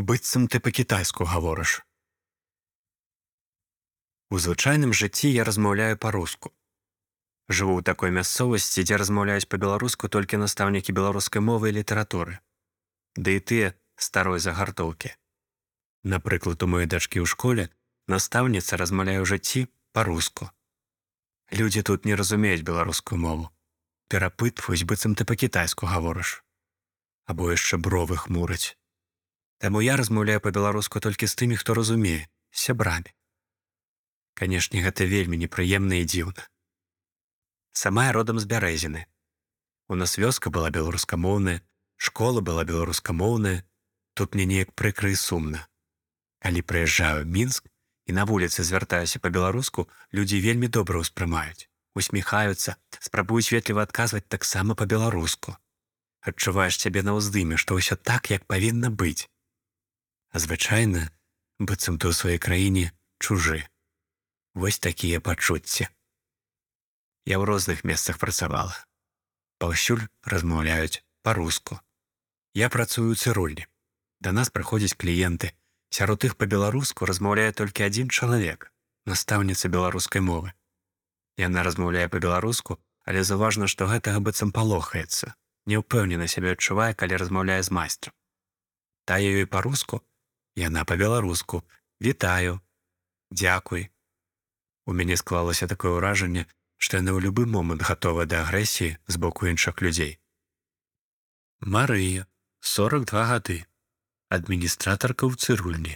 быццам ты па-кітайску гаворыш. У звычайным жыцці я размаўляю па-руску. Жыву ў такой мясцовасці, дзе размаўляюць па-беларуску толькі настаўнікі беларускай мовы і літаратуры. Ды і тыя старой загартоўкі. Напрыклад, у маёй дачкі ў школе настаўніца размаўляе ў жыцці па-руску. Людзі тут не разумеюць беларускую мову. Перапытваюць, быццам ты па-кітайску гаворыш. Або яшчэ бровы хмураць. Таму я размаўляю па-беларуску толькі з тымі, хто разумее, сябрамі. Канешне, гэта вельмі непрыемна і дзіўна. Сама я родам з бярэзіны. У нас вёска была беларускамоўная, школа была беларускамоўная, тут мне неяк прыкры і сумна. Калі прыязджаю мінск і на вуліцы звяртаюся па-беларуску, людзі вельмі добра ўспрымаюць, усміхаюцца, спрабуюць ветліва адказваць таксама па-беларуску. Адчуваеш цябе на ўздыме, што ўсё так, як павінна быць. А звычайна, быццам ты ў сваёй краіне чужы. Вось такія пачуцці. Я ў розных месцах працавала. Паўсюль размаўляюць па-руску. Я працую ў цырульні. Да нас прыходзяць кліенты. Сярод іх па-беларуску размаўляе толькі адзін чалавек, настаўніца беларускай мовы. Яна размаўляе па-беларуску, але заўважна, што гэтага быццам палохаецца. Не ўпэўнена сябе адчувае, калі размаўляе з майстрам. Тая ёй па-руску, яна па-беларуску, вітаю, дзякуй. У мяне склалася такое ўражанне, што яна ў любы момант гатова да агрэсіі з боку іншых людзей. Марыя, 42 гады, адміністратарка ў цырульні.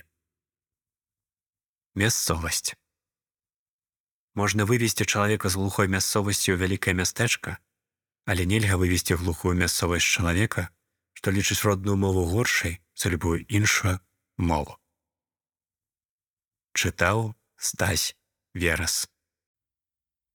Мясцовасць. Можна вывесці чалавека з глухой мясцовасці ў вялікае мястэчка, але нельга вывесці глухую мясцовасць чалавека, што лічыць родную мову горшай за любую іншую мову. Чытаў стась верас.